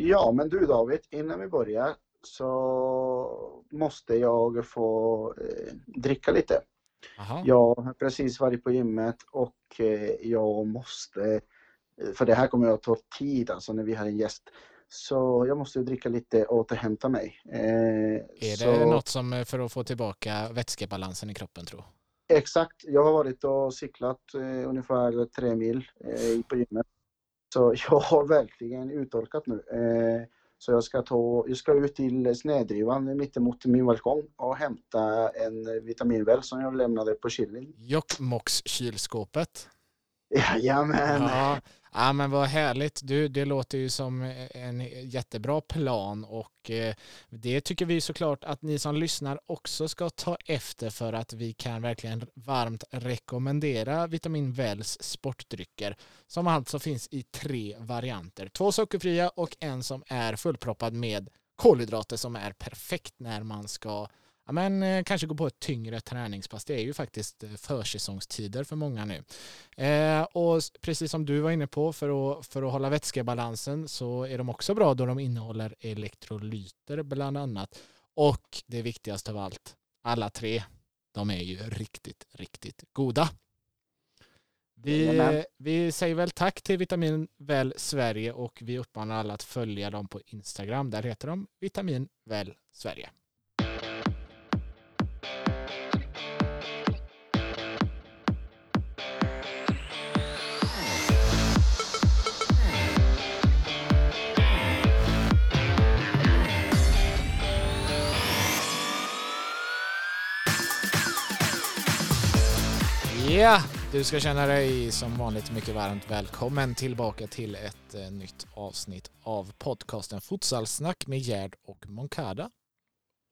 Ja, men du David, innan vi börjar så måste jag få eh, dricka lite. Aha. Jag har precis varit på gymmet och eh, jag måste, eh, för det här kommer att ta tid alltså när vi har en gäst. Så jag måste dricka lite och återhämta mig. Eh, Är så, det något som eh, för att få tillbaka vätskebalansen i kroppen tror? Exakt, jag har varit och cyklat eh, ungefär tre mil på gymmet. Så jag har verkligen uttorkat nu. Eh, så jag ska, ta, jag ska ut till snedrivan mittemot min balkong och hämta en vitaminväl som jag lämnade på Killing. Jokkmokks kylskåpet. Jajamän! Ja, ja, men vad härligt. Du, det låter ju som eh, en jättebra plan och eh, det tycker vi såklart att ni som lyssnar också ska ta efter för att vi kan verkligen varmt rekommendera Vitamin Wells sportdrycker som alltså finns i tre varianter. Två sockerfria och en som är fullproppad med kolhydrater som är perfekt när man ska ja, men, eh, kanske gå på ett tyngre träningspass. Det är ju faktiskt eh, försäsongstider för många nu. Eh, och precis som du var inne på, för att, för att hålla vätskebalansen så är de också bra då de innehåller elektrolyter bland annat. Och det viktigaste av allt, alla tre, de är ju riktigt, riktigt goda. Vi, vi säger väl tack till Vitamin Väl Sverige och vi uppmanar alla att följa dem på Instagram. Där heter de Vitamin Väl Sverige. Ja, du ska känna dig som vanligt mycket varmt välkommen tillbaka till ett eh, nytt avsnitt av podcasten Futsalsnack med Gerd och Moncada.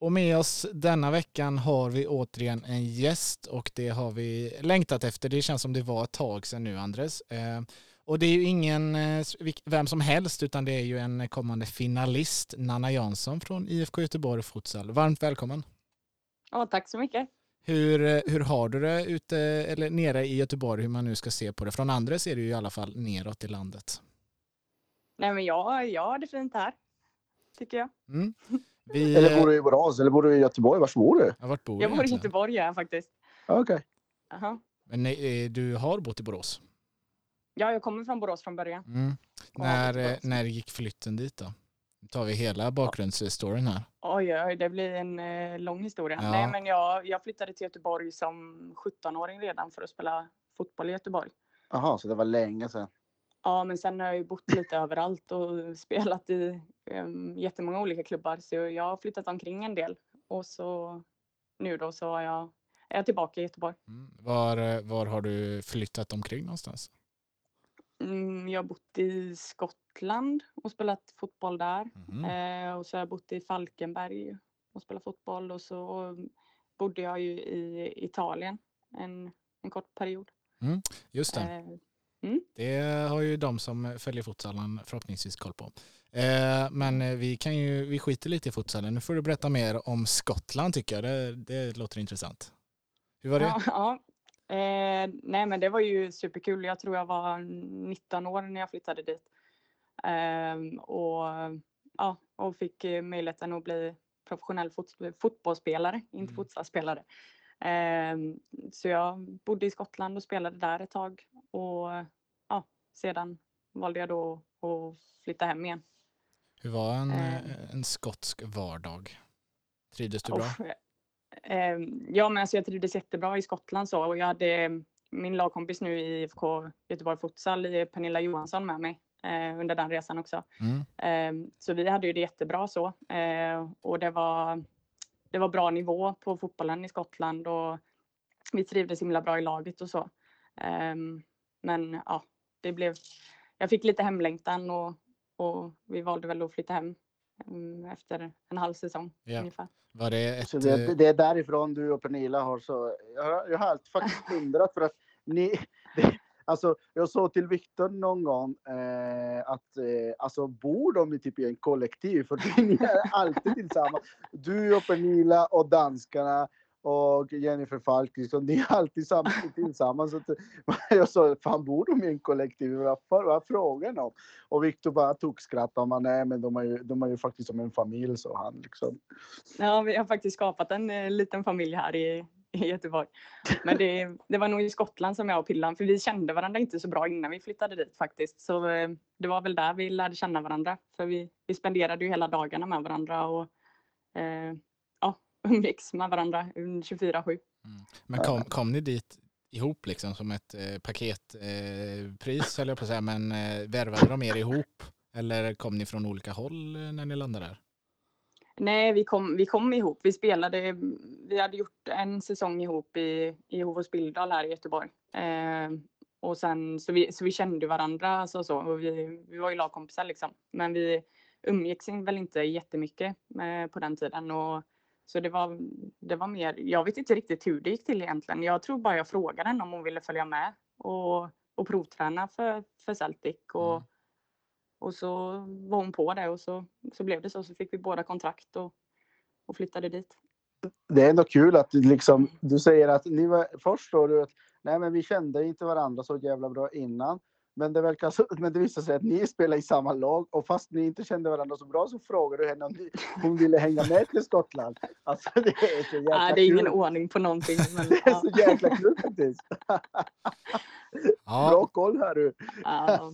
Och med oss denna veckan har vi återigen en gäst och det har vi längtat efter. Det känns som det var ett tag sedan nu, Andres. Eh, och det är ju ingen eh, vem som helst utan det är ju en kommande finalist, Nanna Jansson från IFK Göteborg Futsal. Varmt välkommen. Ja, tack så mycket. Hur, eh, hur har du det ute eller nere i Göteborg, hur man nu ska se på det? Från andra ser det ju i alla fall neråt i landet. Nej, men jag, jag har det fint här. Tycker jag. Mm. Vi, Eller eh, bor du i Borås eller bor du i Göteborg? Var bor du? ja, vart bor Jag bor i? Göteborg här faktiskt. Ja, Okej. Aha. Men nej, eh, du har bott i Borås? Ja, jag kommer från Borås från början. Mm. Ja, När, eh, när gick flytten dit då? Tar vi hela bakgrundsstoryn här. Oj, oj, det blir en eh, lång historia. Ja. Nej, men jag, jag flyttade till Göteborg som 17-åring redan för att spela fotboll i Göteborg. Jaha, så det var länge sedan. Ja, men sen har jag ju bott lite överallt och spelat i um, jättemånga olika klubbar. Så jag har flyttat omkring en del. Och så nu då så är jag, är jag tillbaka i Göteborg. Mm. Var, eh, var har du flyttat omkring någonstans? Mm, jag har bott i Skottland och spelat fotboll där. Mhm. Eh, och så har jag bott i Falkenberg och spelat fotboll och så bodde jag ju i Italien en, en kort period. Just det. Eh, Det har ju de som följer futsalen förhoppningsvis koll på. Eh, men eh, vi kan ju, vi skiter lite i futsalen. Nu får du berätta mer om Skottland tycker jag. Det, det låter intressant. Hur var det? ja, ja. Eh, nej men det var ju superkul. Jag tror jag var 19 år när jag flyttade dit. Ehm, och, ja, och fick eh, möjligheten att bli professionell fot fotbollsspelare, inte Mm. futsalspelare. Ehm, så jag bodde i Skottland och spelade där ett tag. Och ja, sedan valde jag då att flytta hem igen. Hur var en, Eh. eh, en skotsk vardag? Trivdes du bra? Ehm, ja, men alltså jag trivdes jättebra i Skottland så och jag hade min lagkompis nu i IFK Göteborg Futsal, i Pernilla Johansson med mig eh, under den resan också. Mm. Ehm, så vi hade ju det jättebra så eh, och det var, det var bra nivå på fotbollen i Skottland och vi trivdes himla bra i laget och så. Ehm, men ja, det blev, jag fick lite hemlängtan och, och vi valde väl att flytta hem efter en halv säsong Ja. ungefär. Var det ett... Så det, eh, det är därifrån du och Pernilla har så... Jag har, jag har alltid faktiskt undrat för att ni... Det, alltså, jag sa till Viktor någon gång eh, att eh, alltså, bor de i typ i en kollektiv? För ni är alltid tillsammans. Du och Pernilla och danskarna och Jennifer Falk, liksom, de är alltid sam tillsammans. Så jag sa, fan bor de i en kollektiv? Vad, är frågan om? Och Viktor bara tog skratt och man, nej men de är, ju, de är ju faktiskt som en familj, sa han. Liksom. Ja, vi har faktiskt skapat en eh, liten familj här i, i Göteborg. Men det, det var nog i Skottland som jag och Pillan, för vi kände varandra inte så bra innan vi flyttade dit faktiskt. Så eh, det var väl där vi lärde känna varandra. För vi, vi spenderade ju hela dagarna med varandra och eh, umgicks med varandra 24-7. Mm. Men kom, kom ni dit ihop liksom som ett eh, paketpris, eh, höll jag på att säga, men eh, värvade de er ihop? Eller kom ni från olika håll eh, när ni landade där? Nej, vi kom, vi kom ihop. Vi spelade, vi hade gjort en säsong ihop i, i Hovås Billdal här i Göteborg. Eh, och sen, så, vi, så vi kände varandra alltså så, och vi, vi var ju lagkompisar liksom. Men vi umgicks väl inte jättemycket eh, på den tiden. Och, så det var, det var mer, jag vet inte riktigt hur det gick till egentligen. Jag tror bara jag frågade henne om hon ville följa med och, och provträna för, för Celtic. Och, mm. och så var hon på det och så, så blev det så. Så fick vi båda kontrakt och, och flyttade dit. Det är ändå kul att liksom, du säger att ni var, först då du att nej men vi kände inte varandra så jävla bra innan. Men det, verkar så, men det visade sig att ni spelar i samma lag och fast ni inte kände varandra så bra så frågade du henne om ni, hon ville hänga med till Skottland. Alltså det är så jäkla ja, Det är ingen ordning på någonting. Men, det är så jäkla kul faktiskt. Ja. Bra koll här du. Ja.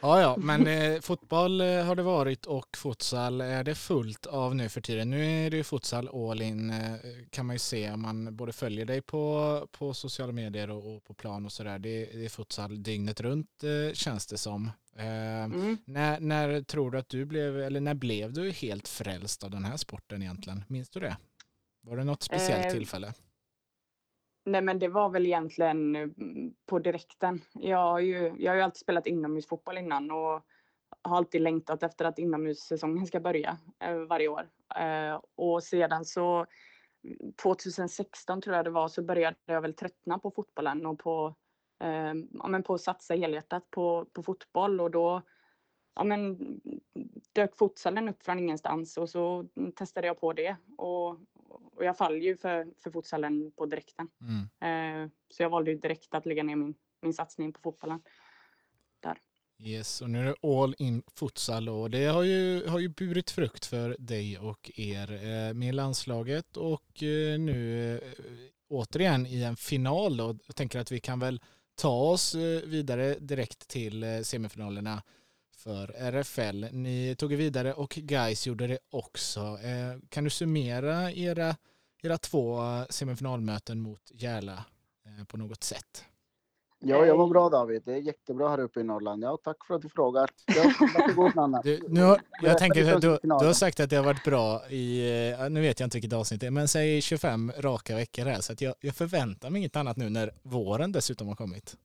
Ja, ja, men eh, fotboll eh, har det varit och futsal är det fullt av nu för tiden. Nu är det ju futsal all in eh, kan man ju se om man både följer dig på, på sociala medier och, och på plan och sådär. Det, det, är futsal dygnet runt eh, känns det som. Eh, mm. när, när tror du att du blev, eller när blev du helt frälst av den här sporten egentligen? Minns du det? Var det något speciellt eh, tillfälle? Nej men det var väl egentligen mm, på direkten. Jag har ju, jag har ju alltid spelat inomhusfotboll innan och har alltid längtat efter att inomhussäsongen ska börja eh, varje år. Eh, och sedan så mm, 2016 tror jag det var så började jag väl tröttna på fotbollen och på, eh, ja, men på att satsa helhjärtat på, på fotboll och då ja, men, dök futsalen upp från ingenstans och så testade jag på det och, och jag faller ju för, för futsalen på direkten. Mm. Eh, så jag valde ju direkt att lägga ner min, min satsning på fotbollen. Där. Yes, och nu är det all in futsal och det har ju, har ju burit frukt för dig och er eh, med landslaget och eh, nu eh, återigen i en final då. Jag tänker att vi kan väl ta oss eh, vidare direkt till eh, semifinalerna för RFL. Ni tog er vidare och Guys gjorde det också. Eh, kan du summera era, era två semifinalmöten mot Järla eh, på något sätt? Ja, jag var bra David. Det är jättebra här uppe i Norrland. Ja, tack för att du frågar. Du, nu har, jag tänker att du, du, har sagt att det har varit bra i, eh, nu vet jag inte vilket avsnitt det är, men säg 25 raka veckor här. Så jag, jag förväntar mig inget annat nu när våren dessutom har kommit.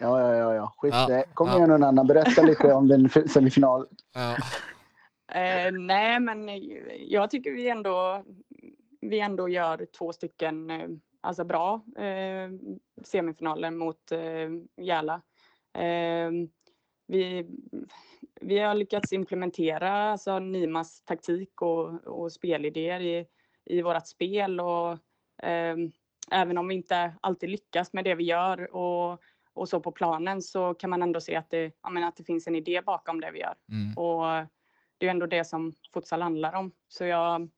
Ja, ja, ja, ja. Skit ja, det. Kom ja. igen någon annan, berätta lite om den semifinal. Ja. Eh, nej, men jag tycker vi ändå, vi ändå gör två stycken eh, alltså bra eh, semifinaler mot eh, Järla. Eh, vi, vi har lyckats implementera alltså, Nimas taktik och, och spelidéer i, i vårt spel och eh, även om vi inte alltid lyckas med det vi gör och och så på planen så kan man ändå se att det, menar, att det finns en idé bakom det vi gör. Mm. Och det är ändå det som futsal handlar om. Så jag,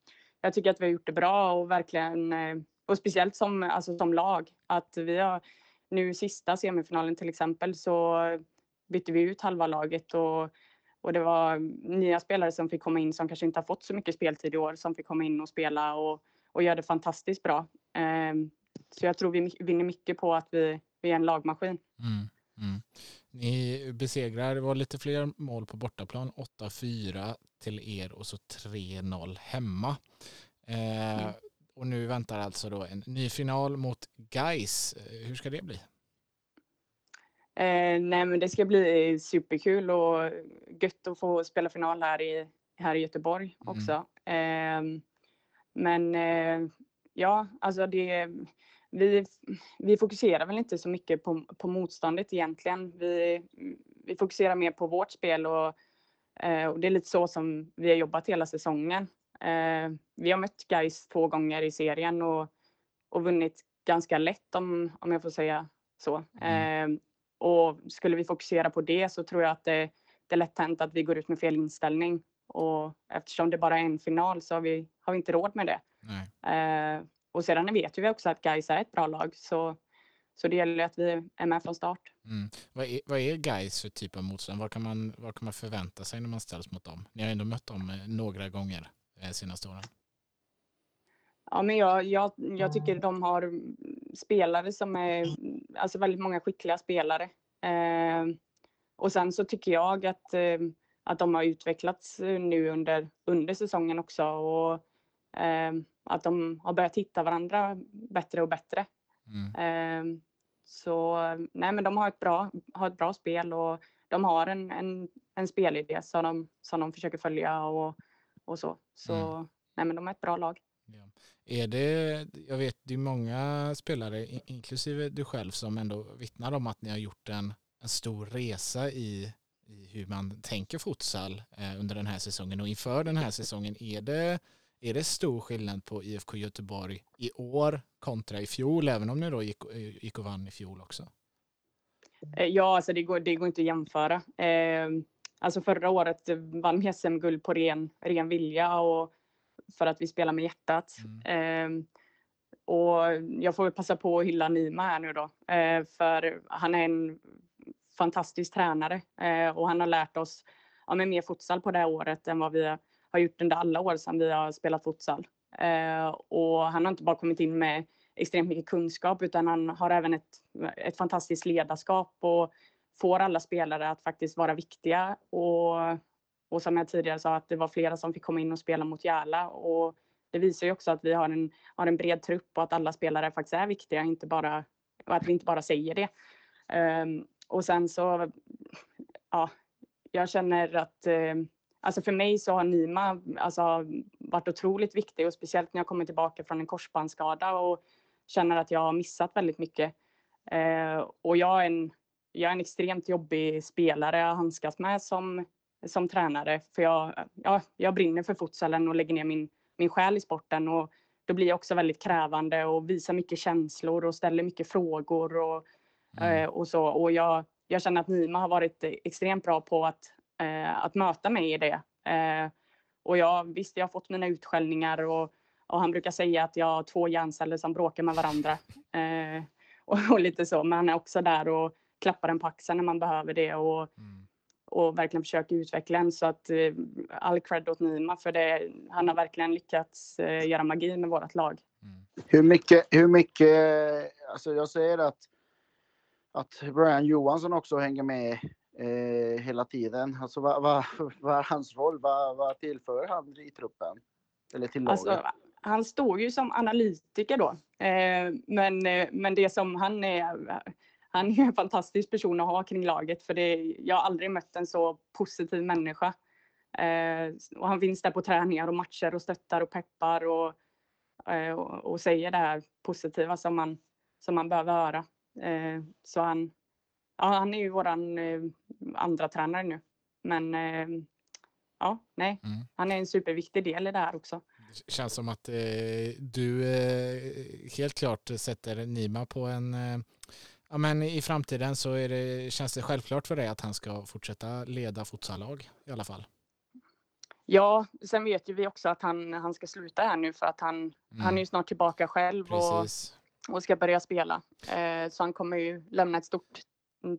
jag tycker att vi har gjort det bra och verkligen, eh, och speciellt som, alltså som lag, att vi har nu sista semifinalen till exempel så bytte vi ut halva laget och, och det var nya spelare som fick komma in som kanske inte har fått så mycket speltid i år som fick komma in och spela och, och göra det fantastiskt bra. Ehm, så jag tror vi vinner mycket på att vi vi är en lagmaskin. Mm, mm. Ni besegrar, det var lite fler mål på bortaplan, 8-4 till er och så 3-0 hemma. Eh, mm. Och nu väntar alltså då en ny final mot Geis. Hur ska det bli? Eh, nej men det ska bli superkul och gött att få spela final här i, här i Göteborg mm. också. Eh, men eh, ja, alltså det vi, vi fokuserar väl inte så mycket på, på motståndet egentligen. Vi, vi fokuserar mer på vårt spel och, eh, och det är lite så som vi har jobbat hela säsongen. Eh, vi har mött guys två gånger i serien och och vunnit ganska lätt om, om jag får säga så. Mm. Eh, och skulle vi fokusera på det så tror jag att det, det är lätt hänt att vi går ut med fel inställning. Och eftersom det bara är en final så har vi, har vi inte råd med det. Eh, och sedan vet vi också att Gais är ett bra lag. Så, så det gäller att vi är med från start. Mm. Vad är, vad är Gais för typ av motstånd? Vad kan, man, vad kan man förvänta sig när man ställs mot dem? Ni har ändå mött dem eh, några gånger eh, senaste åren. Ja, men jag, jag, jag tycker de har spelare som är, alltså väldigt många skickliga spelare. Eh, och sen så tycker jag att, eh, att de har utvecklats nu under, under säsongen också och eh, att de har börjat hitta varandra bättre och bättre. Mm. Eh, så nej, men de har ett bra, har ett bra spel och de har en, en, en spelidé som de, som de försöker följa och, och så. Så Mm. nej, men de är ett bra lag. Ja. Är det, jag vet det är många spelare, in- inklusive du själv, som ändå vittnar om att ni har gjort en, en stor resa i, i hur man tänker futsal eh, under den här säsongen och inför den här säsongen. Är det, är det stor skillnad på IFK Göteborg i år kontra i fjol, även om ni då gick, gick och vann i fjol också? Eh, Ja, alltså det går, det går inte att jämföra. Eh, alltså förra året vann vi SM-guld på ren, ren vilja och för att vi spelar med hjärtat. Eh, och jag får väl passa på att hylla Nima här nu då, eh, för han är en fantastisk tränare eh, och han har lärt oss ja, men mer futsal på det här året än vad vi har- har gjort under alla år sedan vi har spelat futsal. Eh, och han har inte bara kommit in med extremt mycket kunskap utan han har även ett, ett fantastiskt ledarskap och får alla spelare att faktiskt vara viktiga. Och, och som jag tidigare sa att det var flera som fick komma in och spela mot Järla och det visar ju också att vi har en, har en bred trupp och att alla spelare faktiskt är viktiga, inte bara, och att vi inte bara säger det. Ehm, och sen så, ja, jag känner att eh, Alltså för mig så har Nima alltså, varit otroligt viktig och speciellt när jag kommer tillbaka från en korsbandsskada och känner att jag har missat väldigt mycket. Eh, och jag är, en, jag är en extremt jobbig spelare att handskas med som, som tränare. För jag, ja, jag brinner för futsalen och lägger ner min, min själ i sporten. Och då blir jag också väldigt krävande och visar mycket känslor och ställer mycket frågor och, Mm. eh, och så. Och jag, jag känner att Nima har varit extremt bra på att, eh, att möta mig i det. Eh, och jag, visst, jag har fått mina utskällningar och, och han brukar säga att jag har två hjärnceller som bråkar med varandra. Eh, och, och lite så, men han är också där och klappar en på axeln när man behöver det och, Mm. och verkligen försöker utveckla en. Så att eh, all cred åt Nima för det, han har verkligen lyckats eh, göra magi med vårt lag. Mm. Hur mycket, hur mycket, alltså jag säger att, att Brian Johansson också hänger med eh, hela tiden. Alltså vad, vad, vad är hans roll? Vad, vad tillför han i truppen? Eller till laget? Alltså, han står ju som analytiker då. Eh, men, eh, men det som han är, han är en fantastisk person att ha kring laget för det, jag har aldrig mött en så positiv människa. Eh, och han finns där på träningar och matcher och stöttar och peppar och, eh, och, och säger det här positiva som man, som man behöver höra. Eh, så han, ja, han är ju våran eh, andra tränare nu. Men eh, ja, nej, Mm. han är en superviktig del i det här också. Det känns som att eh, du eh, helt klart sätter Nima på en... Eh, ja, men I framtiden så är det, känns det självklart för dig att han ska fortsätta leda futsallag i alla fall. Ja, sen vet ju vi också att han, han ska sluta här nu för att han, Mm. han är ju snart tillbaka själv och, Precis. och ska börja spela. Eh, så han kommer ju lämna ett stort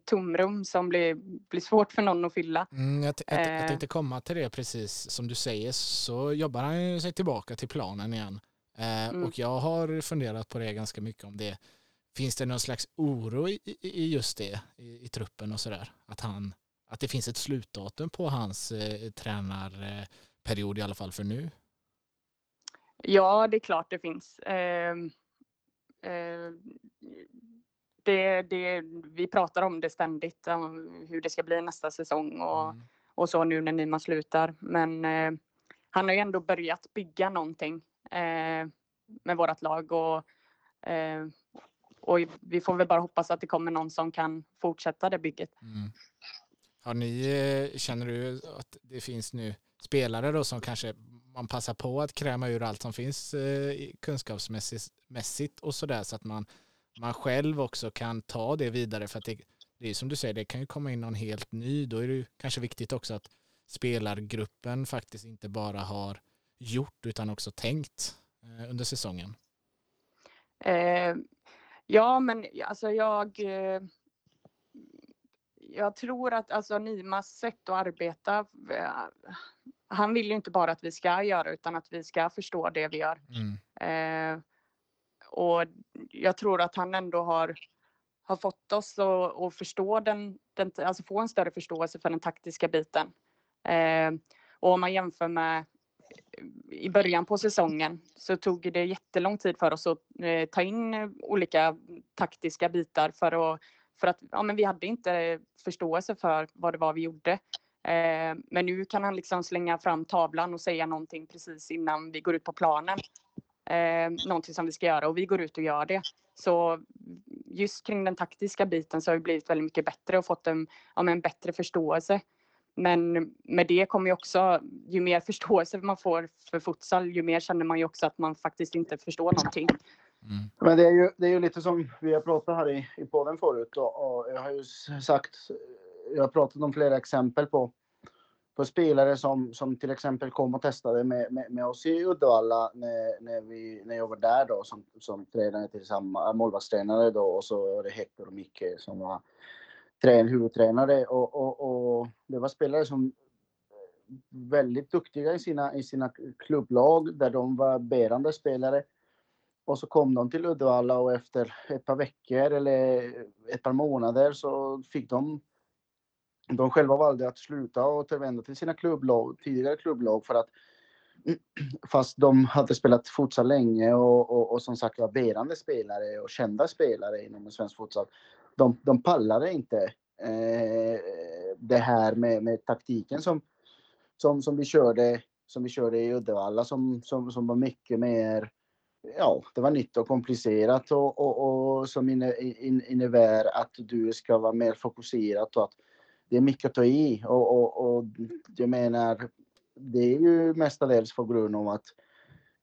tomrum som blir, blir svårt för någon att fylla. Mm, jag, jag, t- jag Eh. tänkte komma till det precis som du säger så jobbar han sig tillbaka till planen igen. Eh, Mm. Och jag har funderat på det ganska mycket om det. Finns det någon slags oro i, i- i just det i, i truppen och sådär? Att, han, att det finns ett slutdatum på hans eh, tränarperiod i alla fall för nu? Ja, det är klart det finns. Eh, eh, det, det, vi pratar om det ständigt, om hur det ska bli nästa säsong och, Mm. och så nu när Nima slutar. Men eh, han har ju ändå börjat bygga någonting eh, med vårt lag och, eh, och vi får väl bara hoppas att det kommer någon som kan fortsätta det bygget. Mm. Har ni, eh, känner du att det finns nu spelare då som kanske man passar på att kräma ur allt som finns eh, kunskapsmässigt och sådär så att man, man själv också kan ta det vidare för att det, det är som du säger, det kan ju komma in någon helt ny. Då är det kanske viktigt också att spelargruppen faktiskt inte bara har gjort utan också tänkt eh, under säsongen. Eh, ja, men alltså jag eh, jag tror att alltså Nimas sätt att arbeta, eh, han vill ju inte bara att vi ska göra utan att vi ska förstå det vi gör. Mm. Och jag tror att han ändå har, har fått oss att, att förstå den, den, alltså få en större förståelse för den taktiska biten. Eh, och om man jämför med eh, i början på säsongen så tog det jättelång tid för oss att eh, ta in olika taktiska bitar för att för att ja, men vi hade inte förståelse för vad det var vi gjorde. Eh, men nu kan han liksom slänga fram tavlan och säga någonting precis innan vi går ut på planen. Eh, någonting som vi ska göra och vi går ut och gör det. Så just kring den taktiska biten så har vi blivit väldigt mycket bättre och fått en, ja, en bättre förståelse. Men med det kommer ju också, ju mer förståelse man får för futsal, ju mer känner man ju också att man faktiskt inte förstår någonting. Mm. Men det är, ju, det är ju lite som vi har pratat här i, i podden förut och, och jag har ju sagt, jag har pratat om flera exempel på, på spelare som, som till exempel kom och testade med, med, med oss i Uddevalla när, när, vi, när jag var där då som, som tränare tillsammans, äh, målvaktstränare då och så var det Hector och Micke som var trän, huvudtränare. Och, och, och det var spelare som eh, väldigt duktiga i sina, i sina klubblag där de var bärande spelare. Och så kom de till Uddevalla och efter ett par veckor eller ett par månader så fick de de själva valde att sluta och återvända till sina klubblag, tidigare klubblag för att fast de hade spelat futsal länge och, och, och som sagt var bärande spelare och kända spelare inom svensk futsal. De, de pallade inte eh, det här med, med taktiken som, som, som, vi körde, som vi körde i Uddevalla som, som, som var mycket mer ja, det var nytt och komplicerat och, och, och som innebär att du ska vara mer fokuserad och att det är mycket att ta i och, och, och jag menar det är ju mestadels på grund av att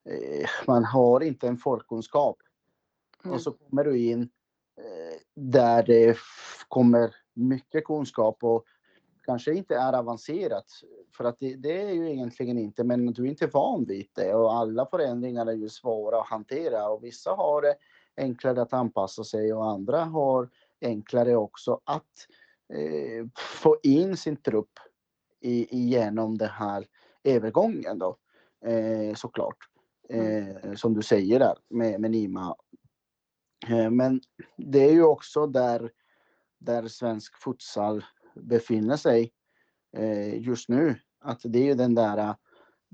eh, man har inte en folkkunskap. Mm. Och så kommer du in eh, där det kommer mycket kunskap och kanske inte är avancerat. För att det, det, är ju egentligen inte, men du är inte van vid det och alla förändringar är ju svåra att hantera och vissa har det enklare att anpassa sig och andra har enklare också att eh, få in sin trupp i, igenom den här övergången då eh, såklart. Eh, mm. som du säger där med, med Nima. Eh, men det är ju också där, där svensk futsal befinner sig eh, just nu. Att det är ju den där eh,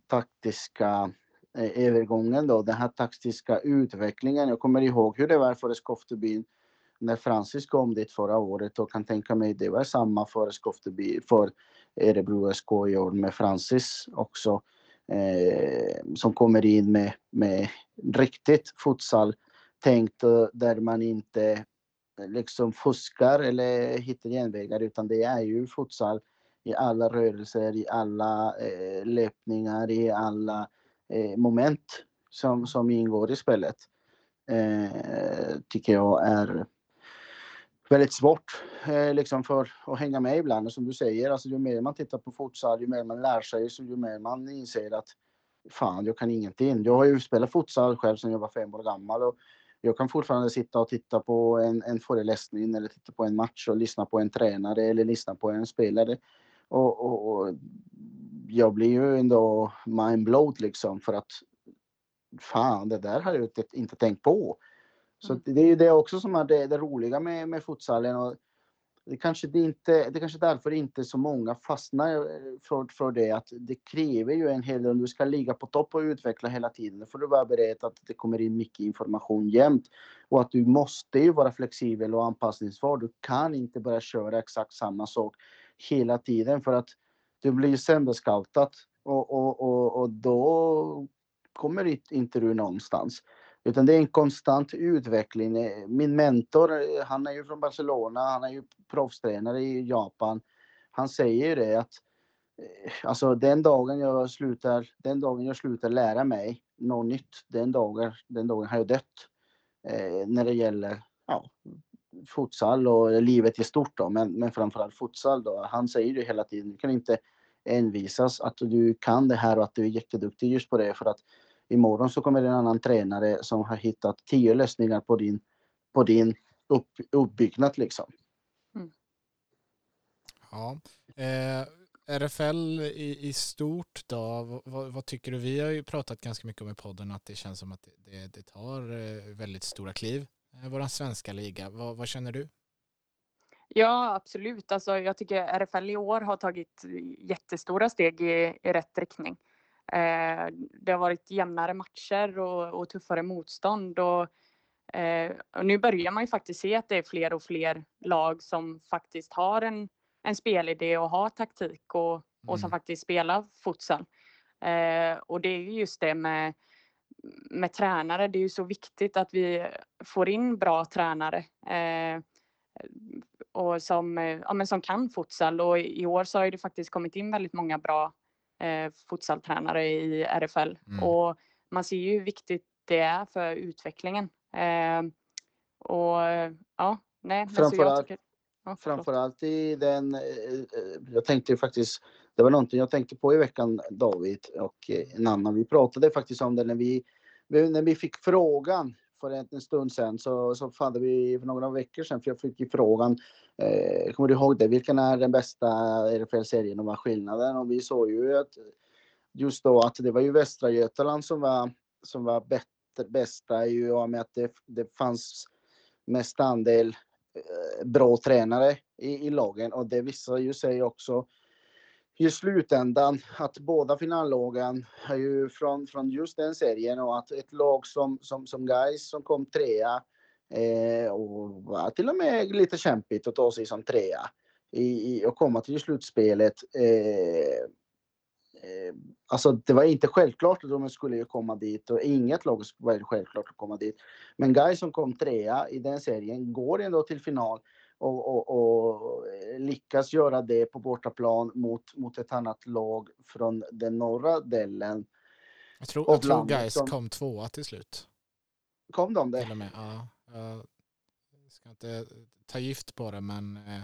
taktiska eh, övergången då, den här taktiska utvecklingen. Jag kommer ihåg hur det var för Skoftebyn när Francis kom dit förra året och kan tänka mig det var samma för Skofteby, för Örebro SK i år med Francis också. Eh, som kommer in med, med riktigt futsal tänkt där man inte eh, liksom fuskar eller hittar genvägar utan det är ju futsal i alla rörelser, i alla eh, löpningar, i alla eh, moment som, som ingår i spelet. Eh, tycker jag är väldigt svårt eh, liksom för att hänga med ibland. Och som du säger, alltså, ju mer man tittar på futsal, ju mer man lär sig, så ju mer man inser att fan, jag kan ingenting. Jag har ju spelat futsal själv sedan jag var fem år gammal och jag kan fortfarande sitta och titta på en, en föreläsning eller titta på en match och lyssna på en tränare eller lyssna på en spelare. Och, och, och jag blir ju ändå mindblowed liksom för att fan, det där har jag inte tänkt på. Så mm. det är ju det också som är det, det roliga med, med futsalen. Och det kanske det inte, det kanske därför inte så många fastnar eh, för, för det att det kräver ju en hel del, om du ska ligga på topp och utveckla hela tiden, då får du vara beredd att det kommer in mycket information jämt och att du måste ju vara flexibel och anpassningsbar. Du kan inte bara köra exakt samma sak hela tiden för att du blir sönderscoutad och, och, och, och då kommer inte du någonstans. Utan det är en konstant utveckling. Eh, min mentor, eh, han är ju från Barcelona, han är ju proffstränare i Japan. Han säger det att eh, alltså den dagen jag slutar, den dagen jag slutar lära mig något nytt, den dagen, den dagen har jag dött. Eh, när det gäller ja, futsal och livet i stort då, men, men framförallt futsal då. Han säger ju hela tiden, du kan inte envisas att du kan det här och att du är jätteduktig just på det för att imorgon så kommer det en annan tränare som har hittat tio lösningar på din, på din upp, uppbyggnad liksom. Mm. Ja. Eh, RFL i, i stort då, vad, vad, tycker du? Vi har ju pratat ganska mycket om i podden att det känns som att det, det tar eh, väldigt stora kliv. Eh, Vår svenska liga, vad, vad känner du? Ja, absolut. Alltså, jag tycker RFL i år har tagit jättestora steg i, i rätt riktning. Eh, det har varit jämnare matcher och, och tuffare motstånd. Och, eh, och, nu börjar man ju faktiskt se att det är fler och fler lag som faktiskt har en, en spelidé och har taktik och, och som mm. faktiskt spelar futsal. Eh, och det är ju just det med, med tränare. Det är ju så viktigt att vi får in bra tränare eh, och som, ja, men som kan futsal. Och i år så har det faktiskt kommit in väldigt många bra eh, futsaltränare i RFL mm. och man ser ju hur viktigt det är för utvecklingen. Eh, och ja, nej. Framförallt, alltså ja, framförallt i den, eh, jag tänkte faktiskt, det var någonting jag tänkte på i veckan David och en annan. Vi pratade faktiskt om det när vi, när vi fick frågan för en stund sedan så, så hade vi för några veckor sedan, för jag fick ju frågan, eh, kommer du ihåg det, vilken är den bästa RFL-serien och vad skillnaden? Och vi såg ju att just då att det var ju Västra Götaland som var, som var bättre, bästa i och med att det, det fanns mest andel eh, bra tränare i, i lagen och det visar ju sig också i slutändan att båda finallagen är ju från, från just den serien och att ett lag som, som, som Guys som kom trea eh, och var till och med lite kämpigt att ta sig som trea i, i, och komma till slutspelet. Eh, eh, alltså det var inte självklart att de skulle komma dit och inget lag var självklart att komma dit. Men Guys som kom trea i den serien går ändå till final och, och, och, lyckas göra det på bortaplan mot, mot ett annat lag från den norra delen. Jag tror, jag tror guys som... kom tvåa till slut. Kom de det? Till och med, ja. Jag ska inte ta gift på det men... Eh...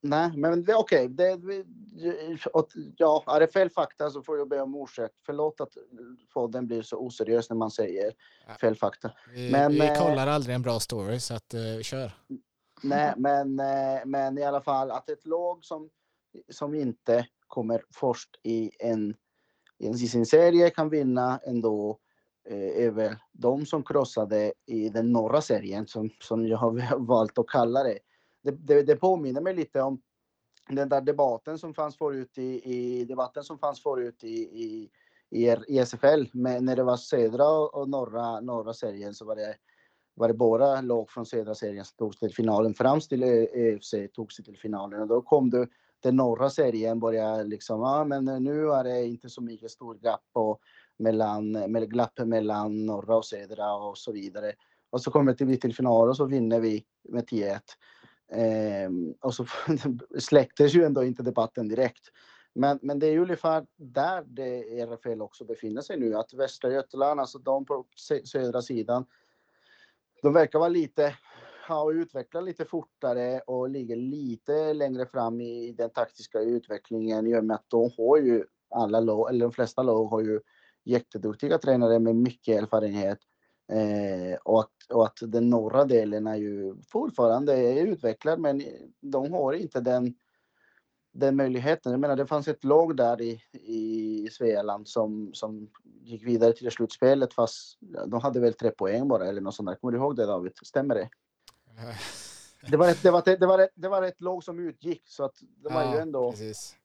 Nej, men det är okej. Okay. ja, är det fel fakta så får jag be om ursäkt. Förlåt att podden blir så oseriös när man säger ja. fel fakta. Vi, men, vi eh, kollar aldrig en bra story så att uh, kör. Nej, men, eh, men i alla fall att ett lag som, som inte kommer först i, en, i sin serie kan vinna ändå eh, över de som krossade i den norra serien som, som jag har valt att kalla det. Det, det, det påminner mig lite om den där debatten som fanns förut i, i debatten som fanns förut i, i, i, SFL med, när det var södra och norra, norra serien så var det var det bara lag från södra serien som tog sig till finalen. fram till eh, ÖFC tog sig till finalen och då kom du den norra serien började liksom, ja men nu är det inte så mycket stor glapp och mellan, med glapp mellan norra och södra och så vidare. Och så kommer vi till final och så vinner vi med 10-1. Ehm, och så släcktes ju ändå inte debatten direkt. Men, men det är ju ungefär där det RFL också befinner sig nu, att Västra Götaland, alltså de på södra sidan, de verkar vara lite, ha utvecklat lite fortare och ligger lite längre fram i den taktiska utvecklingen i och med att de har ju alla lag, eller de flesta lag har ju jätteduktiga tränare med mycket erfarenhet. Eh, och, att, och att den norra delen är ju fortfarande utvecklad men de har inte den den möjligheten. Jag menar, det fanns ett lag där i, i Svealand som, som gick vidare till slutspelet fast de hade väl tre poäng bara eller något sånt där. Kommer du ihåg det David? Stämmer det? Det var ett, det var ett, det var ett, det var ett lag som utgick så att det var ja, ju ändå... Precis.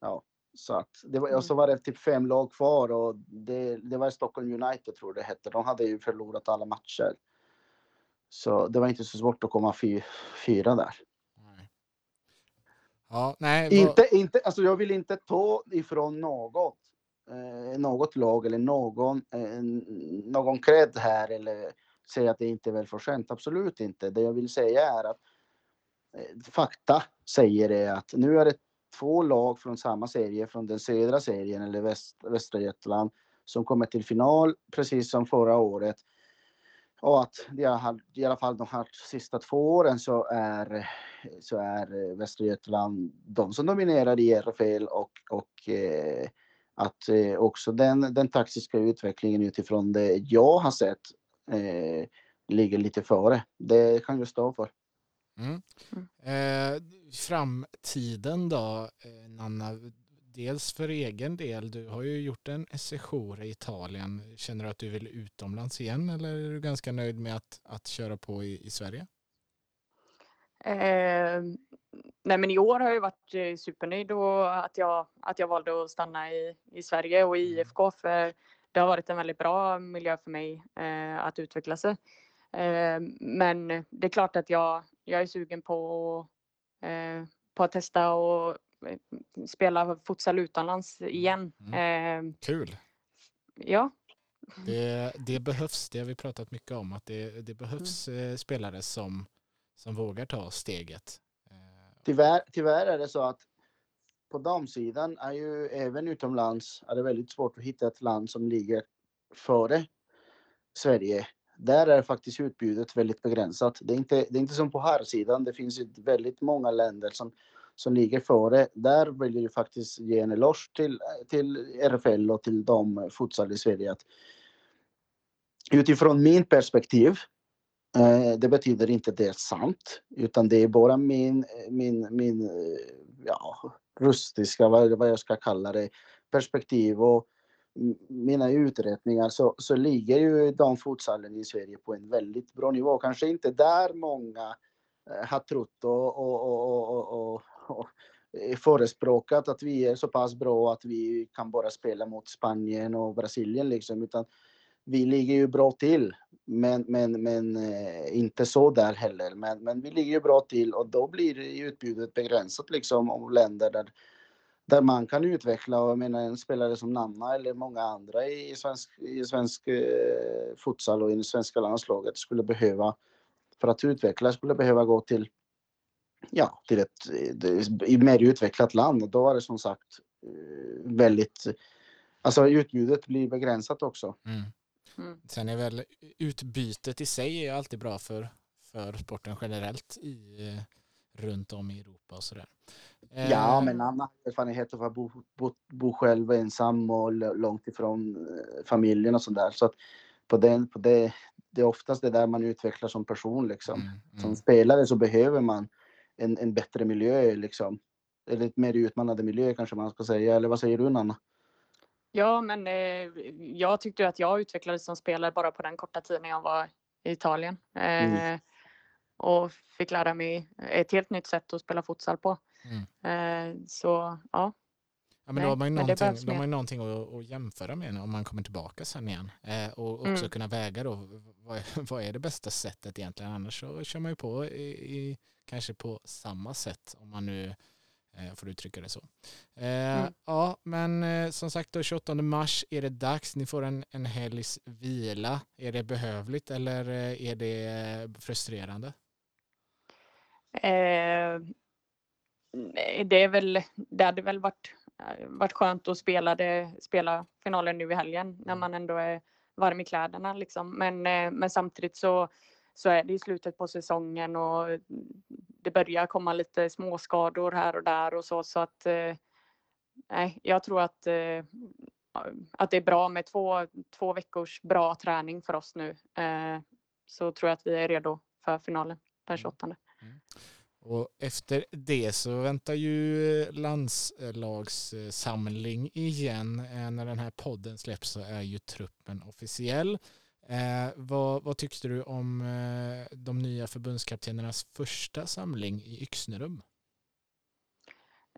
Ja, så att det var, och så var det typ fem lag kvar och det, det var Stockholm United tror jag det hette. De hade ju förlorat alla matcher. Så det var inte så svårt att komma fy, fyra där. Ja, nej, inte, inte, alltså jag vill inte ta ifrån något, eh, något lag eller någon, eh, någon cred här eller säga att det inte är väl för. Absolut inte. Det jag vill säga är att eh, fakta säger det att nu är det två lag från samma serie, från den södra serien eller väst, västra Götaland, som kommer till final precis som förra året. Och att har, i alla fall de här sista två åren så är, så är Västra Götaland de som dominerar i RFL och, och eh, att eh, också den, den taktiska utvecklingen utifrån det jag har sett eh, ligger lite före. Det kan jag stå för. Mm. Eh, framtiden då, eh, Nanna? Dels för egen del, du har ju gjort en session i Italien. Känner du att du vill utomlands igen eller är du ganska nöjd med att, att köra på i, i Sverige? Eh, nej men i år har jag varit eh, supernöjd och att jag, att jag valde att stanna i, i Sverige och i mm. IFK för det har varit en väldigt bra miljö för mig eh, att utveckla sig. Eh, men det är klart att jag, jag är sugen på, eh, på att testa och eh, spela futsal utomlands igen. Mm. Kul! Ja. Det, det, behövs, det har vi pratat mycket om, att det, det behövs mm. spelare som, som vågar ta steget. Tyvärr, tyvärr är det så att på damsidan är ju även utomlands är det väldigt svårt att hitta ett land som ligger före Sverige där är faktiskt utbudet väldigt begränsat. Det är inte, det är inte som på här sidan. Det finns ju väldigt många länder som, som ligger före. Där vill jag faktiskt ge en eloge till, till RFL och till de futsal i Sverige. Att utifrån min perspektiv, eh, Eh, det betyder inte det är sant, utan det är bara min, min, min eh, ja, rustiska, vad, vad jag ska kalla det, perspektiv. Och mina uträkningar så, så ligger ju damfotsallen i Sverige på en väldigt bra nivå. Kanske inte där många eh, har trott och, och, och, och, och förespråkat att vi är så pass bra att vi kan bara spela mot Spanien och Brasilien liksom, utan vi ligger ju bra till. Men, men, men eh, inte så där heller. Men, men vi ligger ju bra till och då blir utbudet begränsat liksom av länder där där man kan utveckla och jag menar en spelare som Nanna eller många andra i svensk, i svensk eh, futsal och i det svenska landslaget skulle behöva för att utvecklas skulle behöva gå till ja, till ett, ett mer utvecklat land. Då är det som sagt eh, väldigt, alltså utbudet blir begränsat också. Mm. Mm. Sen är väl utbytet i sig är alltid bra för, för sporten generellt i runt om i Europa och sådär. Ja, eh, men har erfarenhet av att bo, bo, bo själv ensam och långt ifrån eh, familjen och sådär. Så att på, den, på det, det är oftast det där man utvecklar som person liksom. Mm, mm. Som spelare så behöver man en, en bättre miljö liksom. Eller ett mer utmanande miljö kanske man ska säga. Eller vad säger du Nanna? Ja, men eh, jag tyckte att jag utvecklades som spelare bara på den korta tiden jag var i Italien. Eh, mm och fick lära mig ett helt nytt sätt att spela futsal på. Mm. Eh, så ja. Ja, men då har man ju någonting, då har man någonting att, att, jämföra med om man kommer tillbaka sen igen. Eh, och också mm. kunna väga då, vad, vad, är det bästa sättet egentligen? Annars så kör man ju på i, i kanske på samma sätt om man nu eh, får uttrycka det så. Eh, mm. Ja, men eh, som sagt då 28 mars är det dags. Ni får en, en helgs vila. Är det behövligt eller är det frustrerande? Eh, det, är väl, det hade väl varit, varit skönt att spela, det, spela finalen nu i helgen när man ändå är varm i kläderna. Liksom. Men, men samtidigt så, så är det i slutet på säsongen och det börjar komma lite småskador här och där och så. Så att eh, nej, jag tror att, eh, att det är bra med två, två veckors bra träning för oss nu. Så tror jag att vi är redo för finalen den 28. Mm. Mm. Och efter det så väntar ju landslagssamling igen. Eh, när den här podden släpps så är ju truppen officiell. Eh, vad, vad tyckte du om eh, de nya förbundskaptenernas första samling i Yxnerum?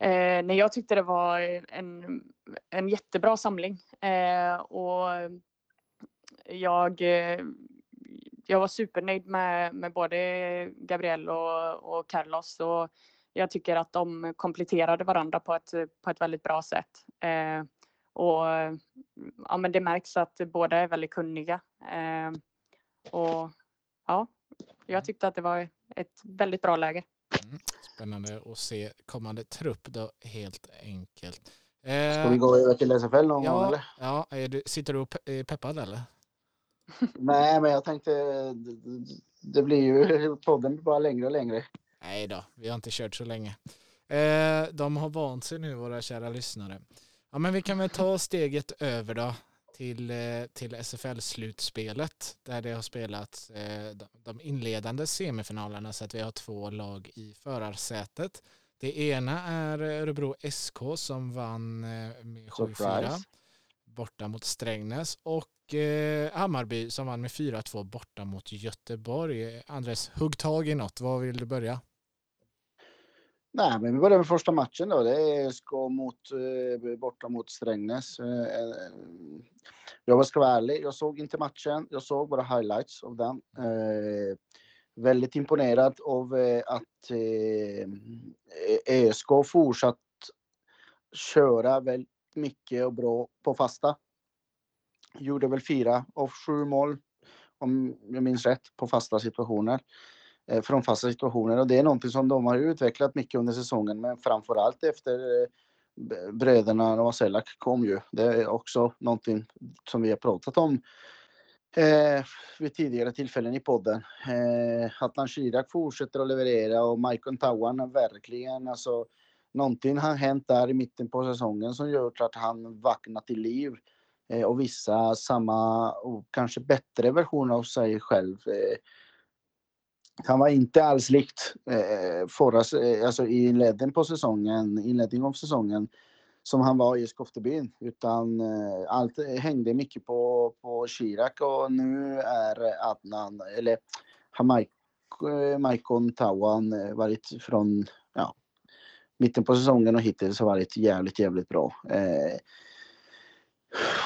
Eh, nej, jag tyckte det var en, en jättebra samling. Eh, och jag eh, jag var supernöjd med, med både Gabriel och, och Carlos och jag tycker att de kompletterade varandra på ett, på ett väldigt bra sätt. Eh, Eh, och ja, men det märks att båda är väldigt kunniga. Eh, och ja, jag tyckte att det var ett väldigt bra läge. Mm. spännande att se kommande trupp då helt enkelt. Ska vi gå över till SFL någon ja, gång eller? Ja, är du, sitter du och är peppad eller? Nej, men jag tänkte det blir ju podden bara längre och längre. Nej då, vi har inte kört så länge. Eh, de har vant sig nu, våra kära lyssnare. Ja, men vi kan väl ta steget över då till, eh, till SFL-slutspelet där det har spelats eh, de inledande semifinalerna så att vi har två lag i förarsätet. Det ena är Örebro SK som vann eh, med 7-4 borta mot Strängnäs och Hammarby som vann med 4-2 borta mot Göteborg. Andres, hugg tag i något. Var vill du börja? Nej, men vi börjar med första matchen då. Det är mot, eh, borta mot Strängnäs. Eh, eh, jag ska vara ärlig, jag såg inte matchen. Jag såg bara highlights av den. Eh, väldigt imponerad av eh, att eh, e- ÖSK fortsatt köra väldigt mycket och bra på fasta. Gjorde väl fyra av sju mål, om jag minns rätt, på fasta situationer. Eh, Från fasta situationer och det är någonting som de har utvecklat mycket under säsongen, men framförallt efter eh, bröderna Selak kom ju. Det är också någonting som vi har pratat om eh, vid tidigare tillfällen i podden. Eh, Atlan Shirak fortsätter att leverera och Maikon Tawan verkligen alltså någonting har hänt där i mitten på säsongen som gör att han vaknat till liv eh, och vissa samma och kanske bättre version av sig själv. Eh, han var inte alls likt eh, förra, eh, alltså i inledningen på säsongen, inledningen av säsongen som han var i Skoftebyn utan eh, allt eh, hängde mycket på, på Chirac och nu är Adnan, eller Maikon eh, Tawan eh, varit från ja, mitten på säsongen och hittills har varit jävligt, jävligt bra. Eh,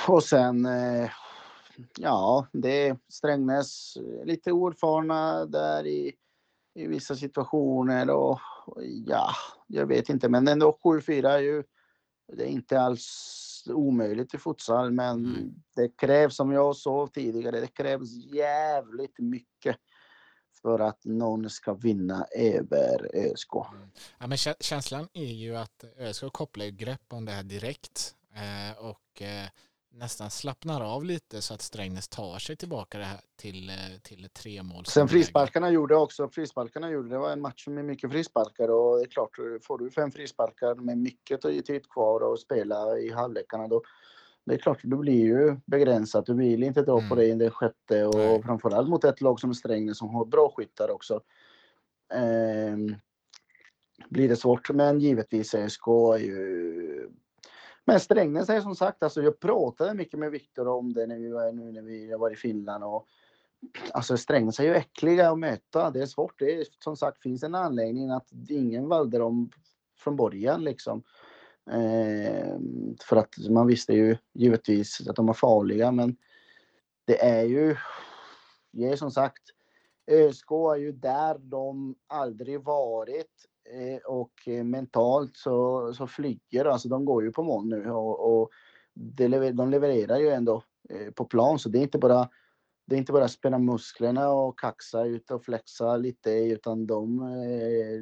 och sen eh, ja, det är Strängnäs lite oerfarna där i, i vissa situationer och ja, jag vet inte, men ändå 7-4 är ju det är inte alls omöjligt i futsal, men mm. det krävs som jag sa tidigare, det krävs jävligt mycket för att någon ska vinna över ÖSK. Mm. Ja, men känslan är ju att ÖSK kopplar grepp om det här direkt eh, och eh, nästan slappnar av lite så att Strängnäs tar sig tillbaka det här till, eh, till tre mål. Sen frisparkarna gjorde också, frisparkarna gjorde, det var en match med mycket frisparkar och det är klart, får du fem frisparkar med mycket tid kvar och spela i halvlekarna då det är klart, du blir ju begränsat. Du vill inte dra mm. på dig i den sjätte och Nej. framförallt mot ett lag som Strängnäs som har bra skyttar också. Eh, blir det svårt, men givetvis SK är ju men Strängnäs är som sagt, alltså jag pratade mycket med Viktor om det när vi var, nu när vi var i Finland och alltså Strängnäs är ju äckliga att möta. Det är svårt. Det är som sagt finns en anledning att ingen valde dem från början liksom. Eh, för att man visste ju givetvis att de var farliga, men det är ju, det är som sagt, ÖSK är ju där de aldrig varit Eh, och eh, mentalt så, så flyger alltså de går ju på mål nu och, och det, de levererar ju ändå eh, på plan så det är inte bara det är inte bara spänna musklerna och kaxa ut och flexa lite utan de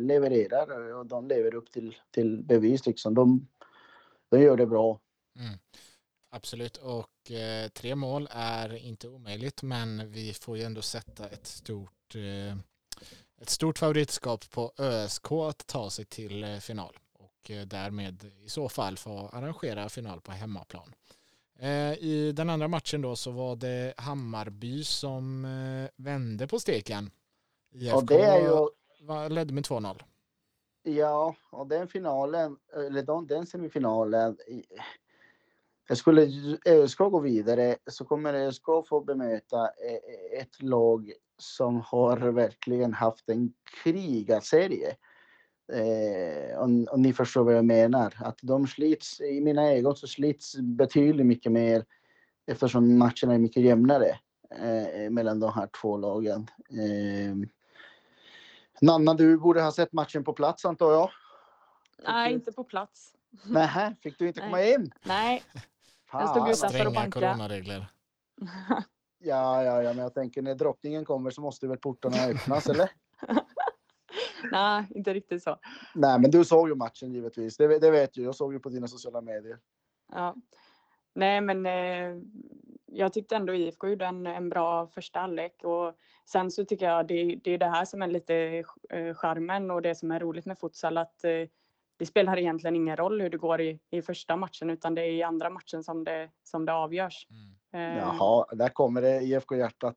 levererar och de lever upp till, till bevis liksom. De, de gör det bra. Mm. Absolut och eh, tre mål är inte omöjligt men vi får ju ändå sätta ett stort eh, ett stort favoritskap på ÖSK att ta sig till eh, final och eh, därmed i så fall få arrangera final på hemmaplan. Eh, I den andra matchen då så var det Hammarby som vände på steken. IFK ja, det är ju... ledde med 2-0. Ja, och den finalen, eller den semifinalen. Skulle ÖSK gå vidare så kommer ÖSK få bemöta ett lag som har verkligen haft en krigarserie. Eh, och, och, ni förstår vad jag menar. Att de slits, i mina ögon så slits betydligt mycket mer eftersom matcherna är mycket jämnare eh, mellan de här två lagen. Eh, Nanna, du borde ha sett matchen på plats antar jag? Nej, inte på plats. Nej, fick du inte komma in? Nej, jag stod utanför och bankade. coronaregler. Ja, ja, ja, men jag tänker när drottningen kommer så måste väl portarna öppnas, eller? Nej, inte riktigt så. Nej, men du såg ju matchen givetvis. Det, det vet jag. Jag såg ju på dina sociala medier. Ja. Nej, men eh, jag tyckte ändå IFK gjorde en, en bra första halvlek och sen så tycker jag det, det är det här som är lite eh, charmen och det som är roligt med futsal att eh, det spelar egentligen ingen roll hur det går i, i första matchen utan det är i andra matchen som det, som det avgörs. Mm. Eh, Jaha, där kommer det IFK-hjärtat.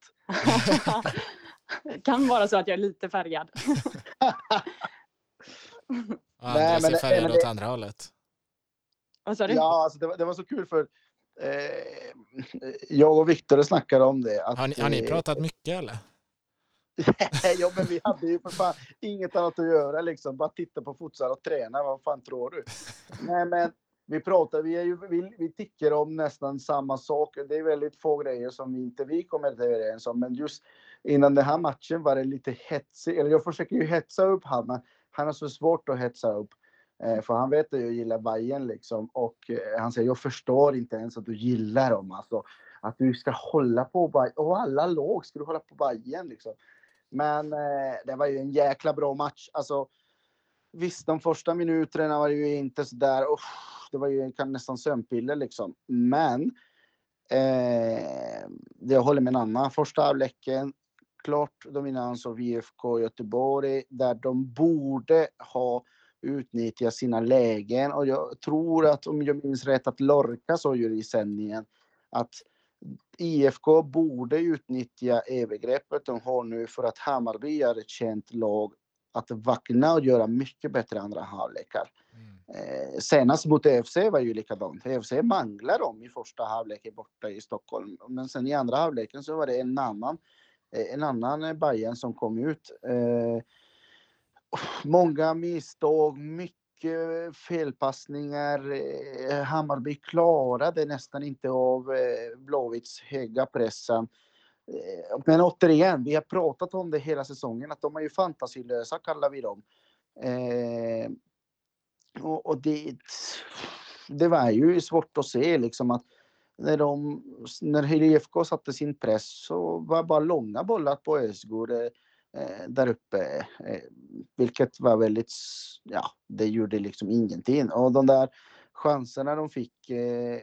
kan vara så att jag är lite färgad. Men är det- färgad men åt det- andra hållet. Vad sa du? Ja, alltså det, var- det var så kul för eh, jag och Viktor snackade om det. Att, Har ni, har ni pratat mycket eller? Ja, men vi hade ju för fan inget annat att göra liksom. Bara titta på futsal och träna. Vad fan tror du? Nej, men vi pratar, vi, är ju, vi, vi tycker om nästan samma sak. Det är väldigt få grejer som vi inte vi kommer överens om. Men just innan den här matchen var det lite hetsigt. Eller jag försöker ju hetsa upp han, men han har så svårt att hetsa upp. Eh, för han vet att jag gillar Bayern liksom. Och eh, han säger, jag förstår inte ens att du gillar dem. Alltså, att du ska hålla på Bayern. Och alla lag ska du hålla på Bayern liksom. Men eh, det var ju en jäkla bra match. Alltså, visst, de första minuterna var ju inte så där. Oh, det var ju kan nästan sömnpiller liksom. Men eh, jag håller med Anna. Första halvleken, klart dominans av IFK Göteborg där de borde ha utnyttjat sina lägen och jag tror att om jag minns rätt att Lorca sa ju i sändningen att IFK borde utnyttja övergreppet de har nu för att Hammarby är ett känt lag att vakna och göra mycket bättre andra halvlekar. Mm. Eh, senast mot EFC var ju likadant. EFC manglar dem i första halvleken borta i Stockholm. Men sen i andra halvleken så var det en annan, eh, en annan Bayern som kom ut. Eh, många misstag, mycket Eh, felpassningar. Eh, Hammarby klarade nästan inte av eh, Blåvitts höga pressen. Men återigen, vi har pratat om det hela säsongen, att de är ju fantasilösa kallar vi dem. Eh, och, och det, det var ju svårt att se liksom att när, de, när IFK satte sin press så var bara långa bollar på Ösgård eh, där uppe. Eh, vilket var väldigt, ja, det gjorde liksom ingenting. Och de där chanserna de fick eh,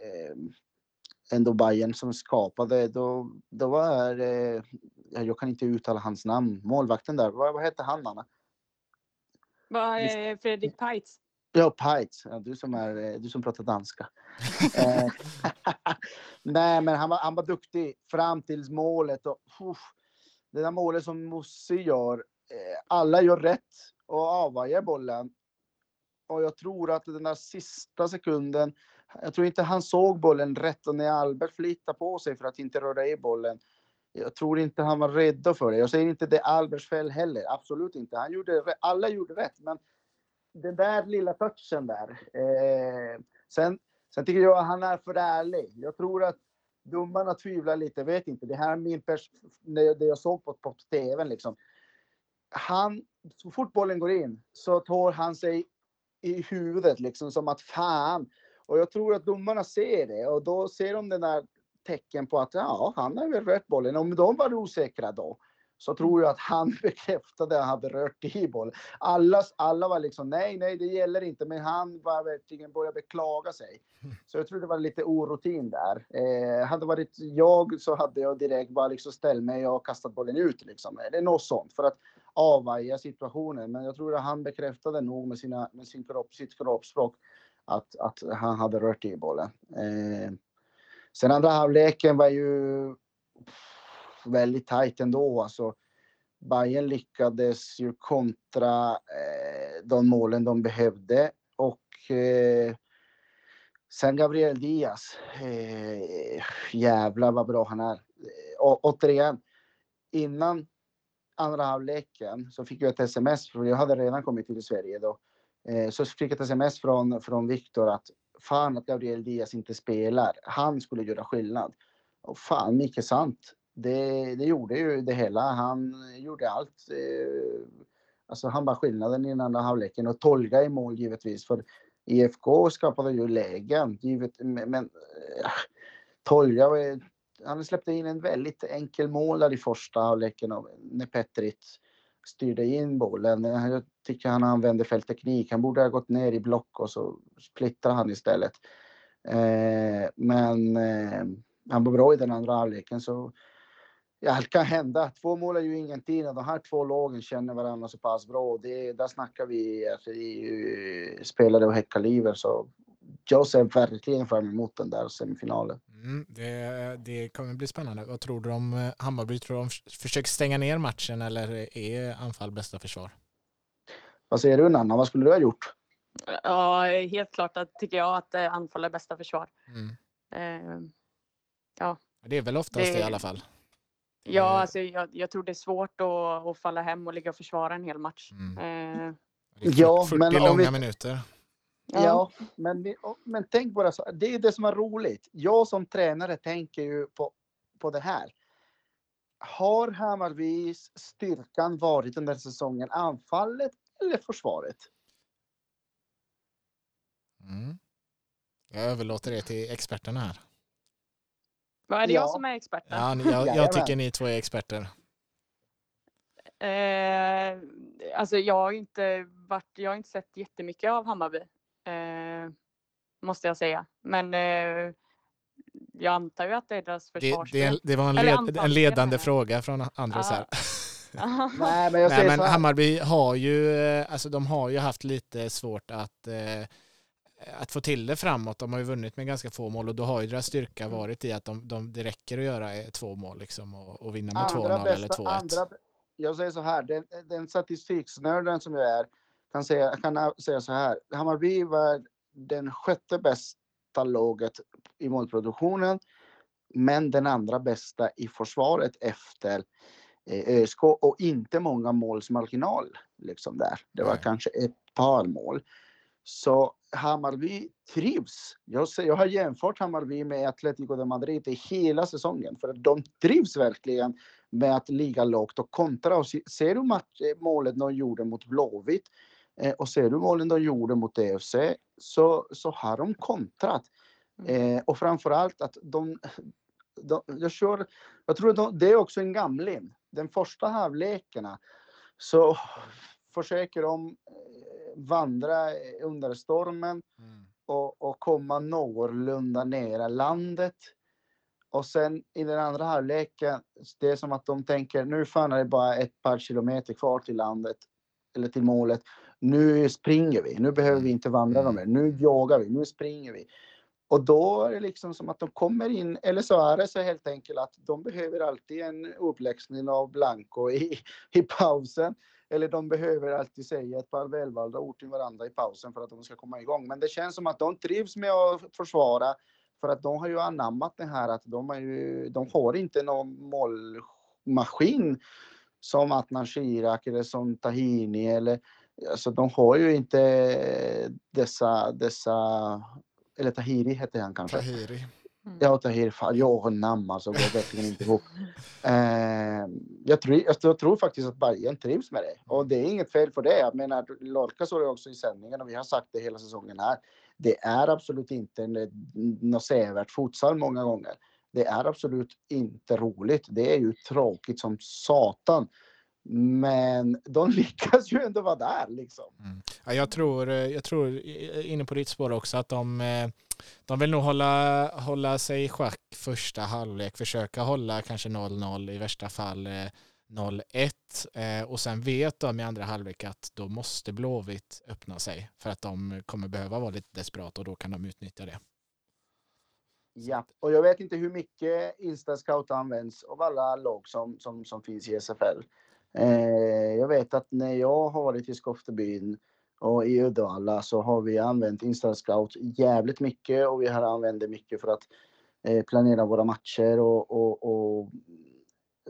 ändå Bayern som skapade, då, då var eh, jag kan inte uttala hans namn, målvakten där, vad, vad hette han Anna? Vad är Fredrik Peitz? Ja, Peitz, ja, du, som är, eh, du som pratar danska. Eh, Nej, men han var, han var duktig fram till målet. Och, uff, det där målet som Mossi gör, eh, alla gör rätt och avvajar bollen. Och jag tror att den där sista sekunden, jag tror inte han såg bollen rätt och när Albert flyttar på sig för att inte röra i bollen. Jag tror inte han var rädd för det. Jag säger inte det är Alberts fel heller, absolut inte. Han gjorde, alla gjorde rätt, men den där lilla touchen där. Eh, sen, sen tycker jag att han är för ärlig. Jag tror att domarna tvivlar lite, vet inte. Det här är min pers det jag såg på, på tv liksom. Han, så fort bollen går in så tar han sig i huvudet liksom som att fan. Och jag tror att domarna ser det och då ser de den där tecken på att ja, han har väl rört bollen. Om de var osäkra då så tror jag att han bekräftade att han hade rört i bollen. Alla, alla var liksom nej, nej, det gäller inte, men han var verkligen började beklaga sig. Så jag tror det var lite orutin där. Eh, hade varit jag så hade jag direkt bara liksom ställt mig och kastat bollen ut liksom. Eh, eller något sånt för att avvaja situationen. Men jag tror att han bekräftade nog med, sina, med sin kropp, sitt kroppsspråk att, att han hade rört i bollen. Eh, sen andra halvleken var ju väldigt tajt ändå. Alltså, Bayern lyckades ju kontra eh, de målen de behövde och eh, sen Gabriel Diaz. Eh, jävlar vad bra han är. Eh, och, återigen, innan andra halvleken så fick jag ett sms, för jag hade redan kommit till Sverige då. Eh, så fick jag ett sms från, från Viktor att fan att Gabriel Diaz inte spelar. Han skulle göra skillnad. Och fan, mycket sant. Det, det gjorde ju det hela. Han gjorde allt. Eh, alltså han var skillnaden i den andra halvleken och Tolga i mål givetvis. För IFK skapade ju lägen. Givet, men men eh, Tolga, han släppte in en väldigt enkel mål där i första halvleken när Petrit styrde in bollen. Jag tycker han använde fel teknik. Han borde ha gått ner i block och så splittrade han istället. Eh, men eh, han var bra i den andra halvleken så ja, allt kan hända. Två mål är ju ingenting och de här två lagen känner varandra så pass bra. Och det, där snackar vi alltså, i, spelare och häckaliver så jag ser verkligen fram emot den där semifinalen. Mm, det, det kommer bli spännande. Vad tror du om eh, Hammarby? Tror du de försöker stänga ner matchen eller är anfall bästa försvar? Vad säger du Nanna? Vad skulle du ha gjort? Ja, helt klart att, tycker jag att eh, anfall är bästa försvar. Mm. Eh, ja. Det är väl oftast det, det i alla fall. Ja, eh. alltså, jag, jag, tror det är svårt att, att falla hem och ligga och försvara en hel match. Mm. Eh. ja, 40 men långa vi... minuter. Ja, ja men, vi, men tänk bara så. Det är det som är roligt. Jag som tränare tänker ju på, på det här. Har Hammarbys styrkan varit den där säsongen anfallet eller försvaret? Mm. Jag överlåter det till experterna här. Vad är det ja. jag som är experten? Ja, jag, jag tycker ni två är experter. Eh, alltså jag har inte varit, jag har inte sett jättemycket av Hammarby. Eh, måste jag säga. Men eh, jag antar ju att det är deras försvarsspel. Det, det, det var en, led, en ledande fråga från Andres här. Nej, men, jag Nej, men Hammarby har ju, eh, alltså de har ju haft lite svårt att eh, att få till det framåt. De har ju vunnit med ganska få mål och då har ju deras styrka mm. varit i att de, de, det räcker att göra två mål liksom och, och vinna med 2-0 eller 2-1. Jag säger så här, den, den statistiksnörden som jag är kan säga, kan säga så här. Hammarby var den sjätte bästa laget i målproduktionen, men den andra bästa i försvaret efter eh, ÖSK och inte många målsmarginal liksom där. Det var Nej. kanske ett par mål. Så Hammarby trivs. Jag, jag har jämfört Hammarby med Atletico de Madrid i hela säsongen för att de trivs verkligen med att ligga lågt och kontra. Och ser du match, målet de gjorde mot Blåvitt eh, och ser du målen de gjorde mot EFC så, så har de kontrat. Mm. Eh, och framförallt att de, de, jag, kör, jag tror att de, det är också en gamling. Den första halvlekarna så försöker de vandra under stormen mm. och, och komma någorlunda nära landet. Och sen i den andra halvleken, det är som att de tänker nu fan är det bara ett par kilometer kvar till landet eller till målet. Nu springer vi, nu behöver vi inte vandra mm. mer, nu jagar vi, nu springer vi. Och då är det liksom som att de kommer in, eller så är det så helt enkelt att de behöver alltid en uppläxning av Blanco i, i pausen. Eller de behöver alltid säga ett par välvalda ord till varandra i pausen för att de ska komma igång. Men det känns som att de trivs med att försvara för att de har ju anammat det här att de, är ju, de har inte någon målmaskin som Atnan Shirak eller som Tahini eller alltså de har ju inte dessa, dessa eller Tahiri hette han kanske. Tahiri. Mm. Ja, Tahir, jag har namn alltså, går verkligen inte ihop. Eh, jag, tror, jag tror faktiskt att Bayern trivs med det och det är inget fel för det. Jag menar, Lorca sa det också i sändningen och vi har sagt det hela säsongen här. Det är absolut inte något sevärt futsal många gånger. Det är absolut inte roligt. Det är ju tråkigt som satan. Men de lyckas ju ändå vara där liksom. Mm. Ja, jag, tror, jag tror, inne på ditt spår också, att de, eh, de vill nog hålla, hålla sig i schack första halvlek, försöka hålla kanske 0-0, i värsta fall 0-1 eh, och sen vet de i andra halvlek att då måste Blåvitt öppna sig för att de kommer behöva vara lite desperat och då kan de utnyttja det. Ja, och jag vet inte hur mycket Insta-scout används av alla lag som, som, som finns i SFL. Eh, jag vet att när jag har varit i Skoftebyn och i Uddevalla så har vi använt InstaScout jävligt mycket och vi har använt det mycket för att eh, planera våra matcher och, och, och,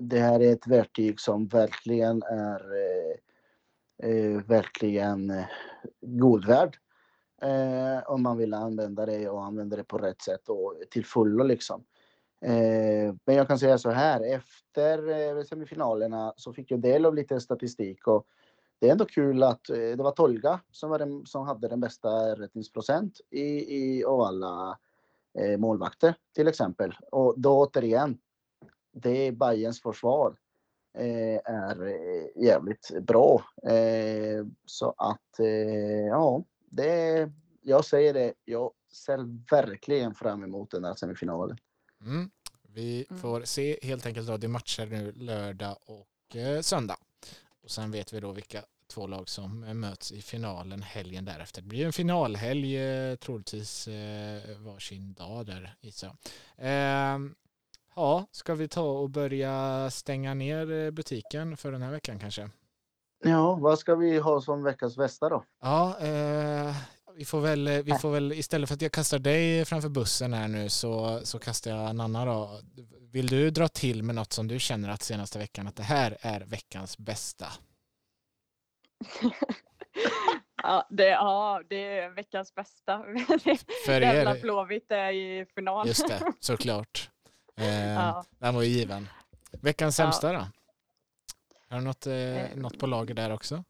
det här är ett verktyg som verkligen är eh, eh verkligen eh, god värd. Eh, om man vill använda det och använda det på rätt sätt och till fullo liksom. Eh, men jag kan säga så här, efter eh, semifinalerna så fick jag del av lite statistik och det är ändå kul att eh, det var Tolga som, var den, som hade den bästa rättningsprocent i, i, av alla eh, målvakter till exempel. Och då återigen, det är Bayerns försvar. eh, är eh, jävligt bra. Eh, så att eh, ja, det, jag säger det. Jag ser verkligen fram emot den här semifinalen. Mm. Vi Mm. får se helt enkelt då. Det matcher nu lördag och eh, söndag. Och sen vet vi då vilka två lag som eh, möts i finalen helgen därefter. Det blir en finalhelg eh, troligtvis eh, varsin dag där gissar jag. Eh, ja, ska vi ta och börja stänga ner eh, butiken för den här veckan kanske? Ja, vad ska vi ha som veckans bästa då? Ja, eh, vi får väl, vi får väl istället för att jag kastar dig framför bussen här nu så, så kastar jag Nanna då. Vill du dra till med något som du känner att senaste veckan att det här är veckans bästa? Ja, det, ja, det är veckans bästa. För Jävla er, Blåvitt är i final. just det, såklart. Eh, Ja. Den var ju given. Veckans Ja. sämsta då? Har du något, eh, Eh. något på lager där också?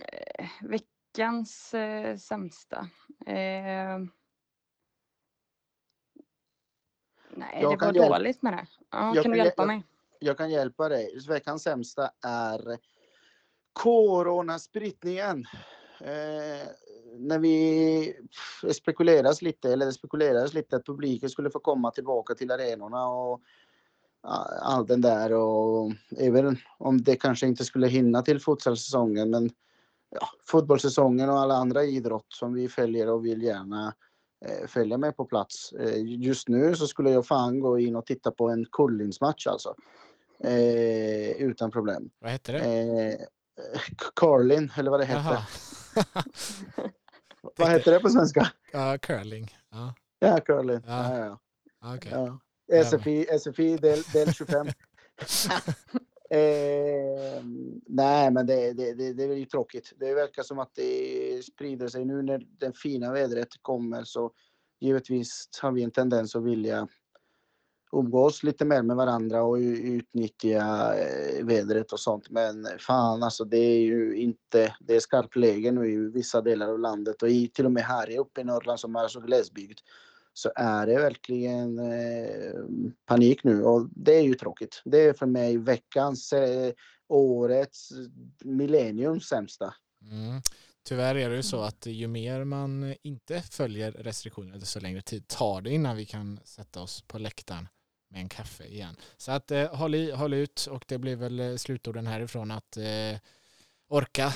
Eh, Veckans eh, sämsta. Eh, nej, Jag det var hjälp- dåligt med det. Ja, jag kan du hjälpa hjäl- mig? Jag kan hjälpa dig. Veckans sämsta är coronaspridningen. Eh, när vi spekuleras lite, eller det spekulerades lite att publiken skulle få komma tillbaka till arenorna och allt den där och även om det kanske inte skulle hinna till futsalsäsongen men ja, fotbollssäsongen och alla andra idrott som vi följer och vill gärna eh, följa med på plats. Eh, just nu så skulle jag fan gå in och titta på en Kullinsmatch alltså. Eh, utan problem. Vad hette det? Eh, Carlin, eller vad det heter. Jaha. Vad heter det på svenska? ja, curling. Ja, Ja, Carlin. Ja. Ja, ja, ja. Ja, SFI, SFI del, del 25. eh, nej, men det, det, det, det är ju tråkigt. Det verkar som att det sprider sig nu när det fina vädret kommer så givetvis har vi en tendens att vilja umgås lite mer med varandra och utnyttja eh, vädret och sånt. Men fan alltså det är ju inte, det är skarpt läge nu i vissa delar av landet och i, till och med här uppe i Norrland som är så glesbygd så är det verkligen eh, panik nu och det är ju tråkigt. Det är för mig veckans, eh, årets, millenniums sämsta. Mm. Tyvärr är det ju så att ju mer man inte följer restriktioner desto längre tid tar det innan vi kan sätta oss på läktaren med en kaffe igen. Så att eh, håll, i, håll ut och det blir väl eh, slutorden härifrån att eh, orka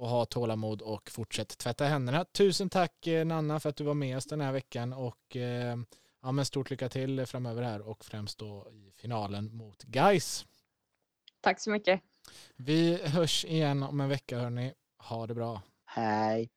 och ha tålamod och fortsätt tvätta händerna. Tusen tack eh, Nanna för att du var med oss den här veckan och eh, ja, men stort lycka till framöver här och främst då i finalen mot Guys. Tack så mycket. Vi hörs igen om en vecka hörni. Ha det bra. Hej!